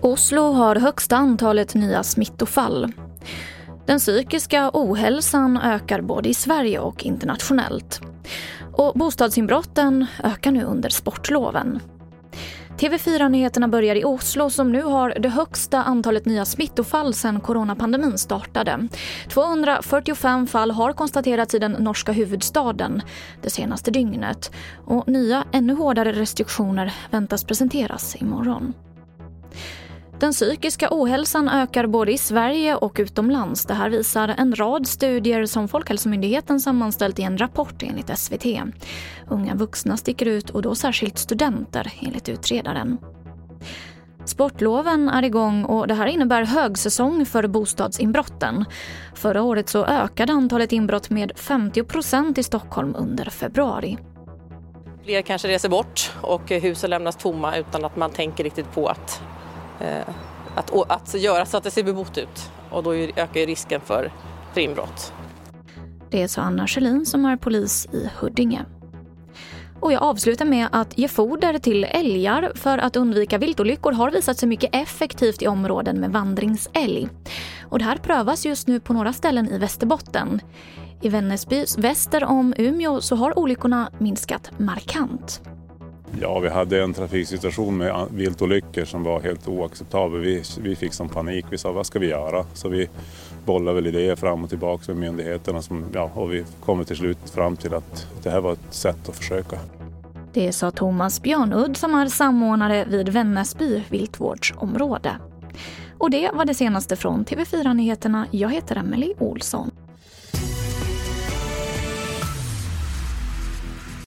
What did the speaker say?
Oslo har högsta antalet nya smittofall. Den psykiska ohälsan ökar både i Sverige och internationellt. Och bostadsinbrotten ökar nu under sportloven. TV4-nyheterna börjar i Oslo som nu har det högsta antalet nya smittofall sedan coronapandemin startade. 245 fall har konstaterats i den norska huvudstaden det senaste dygnet och nya ännu hårdare restriktioner väntas presenteras imorgon. Den psykiska ohälsan ökar både i Sverige och utomlands. Det här visar en rad studier som Folkhälsomyndigheten sammanställt i en rapport enligt SVT. Unga vuxna sticker ut och då särskilt studenter enligt utredaren. Sportloven är igång och det här innebär högsäsong för bostadsinbrotten. Förra året så ökade antalet inbrott med 50% i Stockholm under februari. Fler kanske reser bort och husen lämnas tomma utan att man tänker riktigt på att Eh, att, att göra så att det ser bebott ut och då ökar ju risken för, för inbrott. Det sa Anna Kjellin som är polis i Huddinge. Och jag avslutar med att ge foder till älgar för att undvika viltolyckor har visat sig mycket effektivt i områden med vandringsälg. Och det här prövas just nu på några ställen i Västerbotten. I Vännäsby väster om Umeå så har olyckorna minskat markant. Ja, vi hade en trafiksituation med viltolyckor som var helt oacceptabel. Vi, vi fick som panik. Vi sa, vad ska vi göra? Så vi bollade väl idéer fram och tillbaka med myndigheterna som, ja, och vi kom till slut fram till att det här var ett sätt att försöka. Det sa Thomas Björnudd som är samordnare vid Vännäsby viltvårdsområde. Och det var det senaste från TV4 Nyheterna. Jag heter Emily Olsson.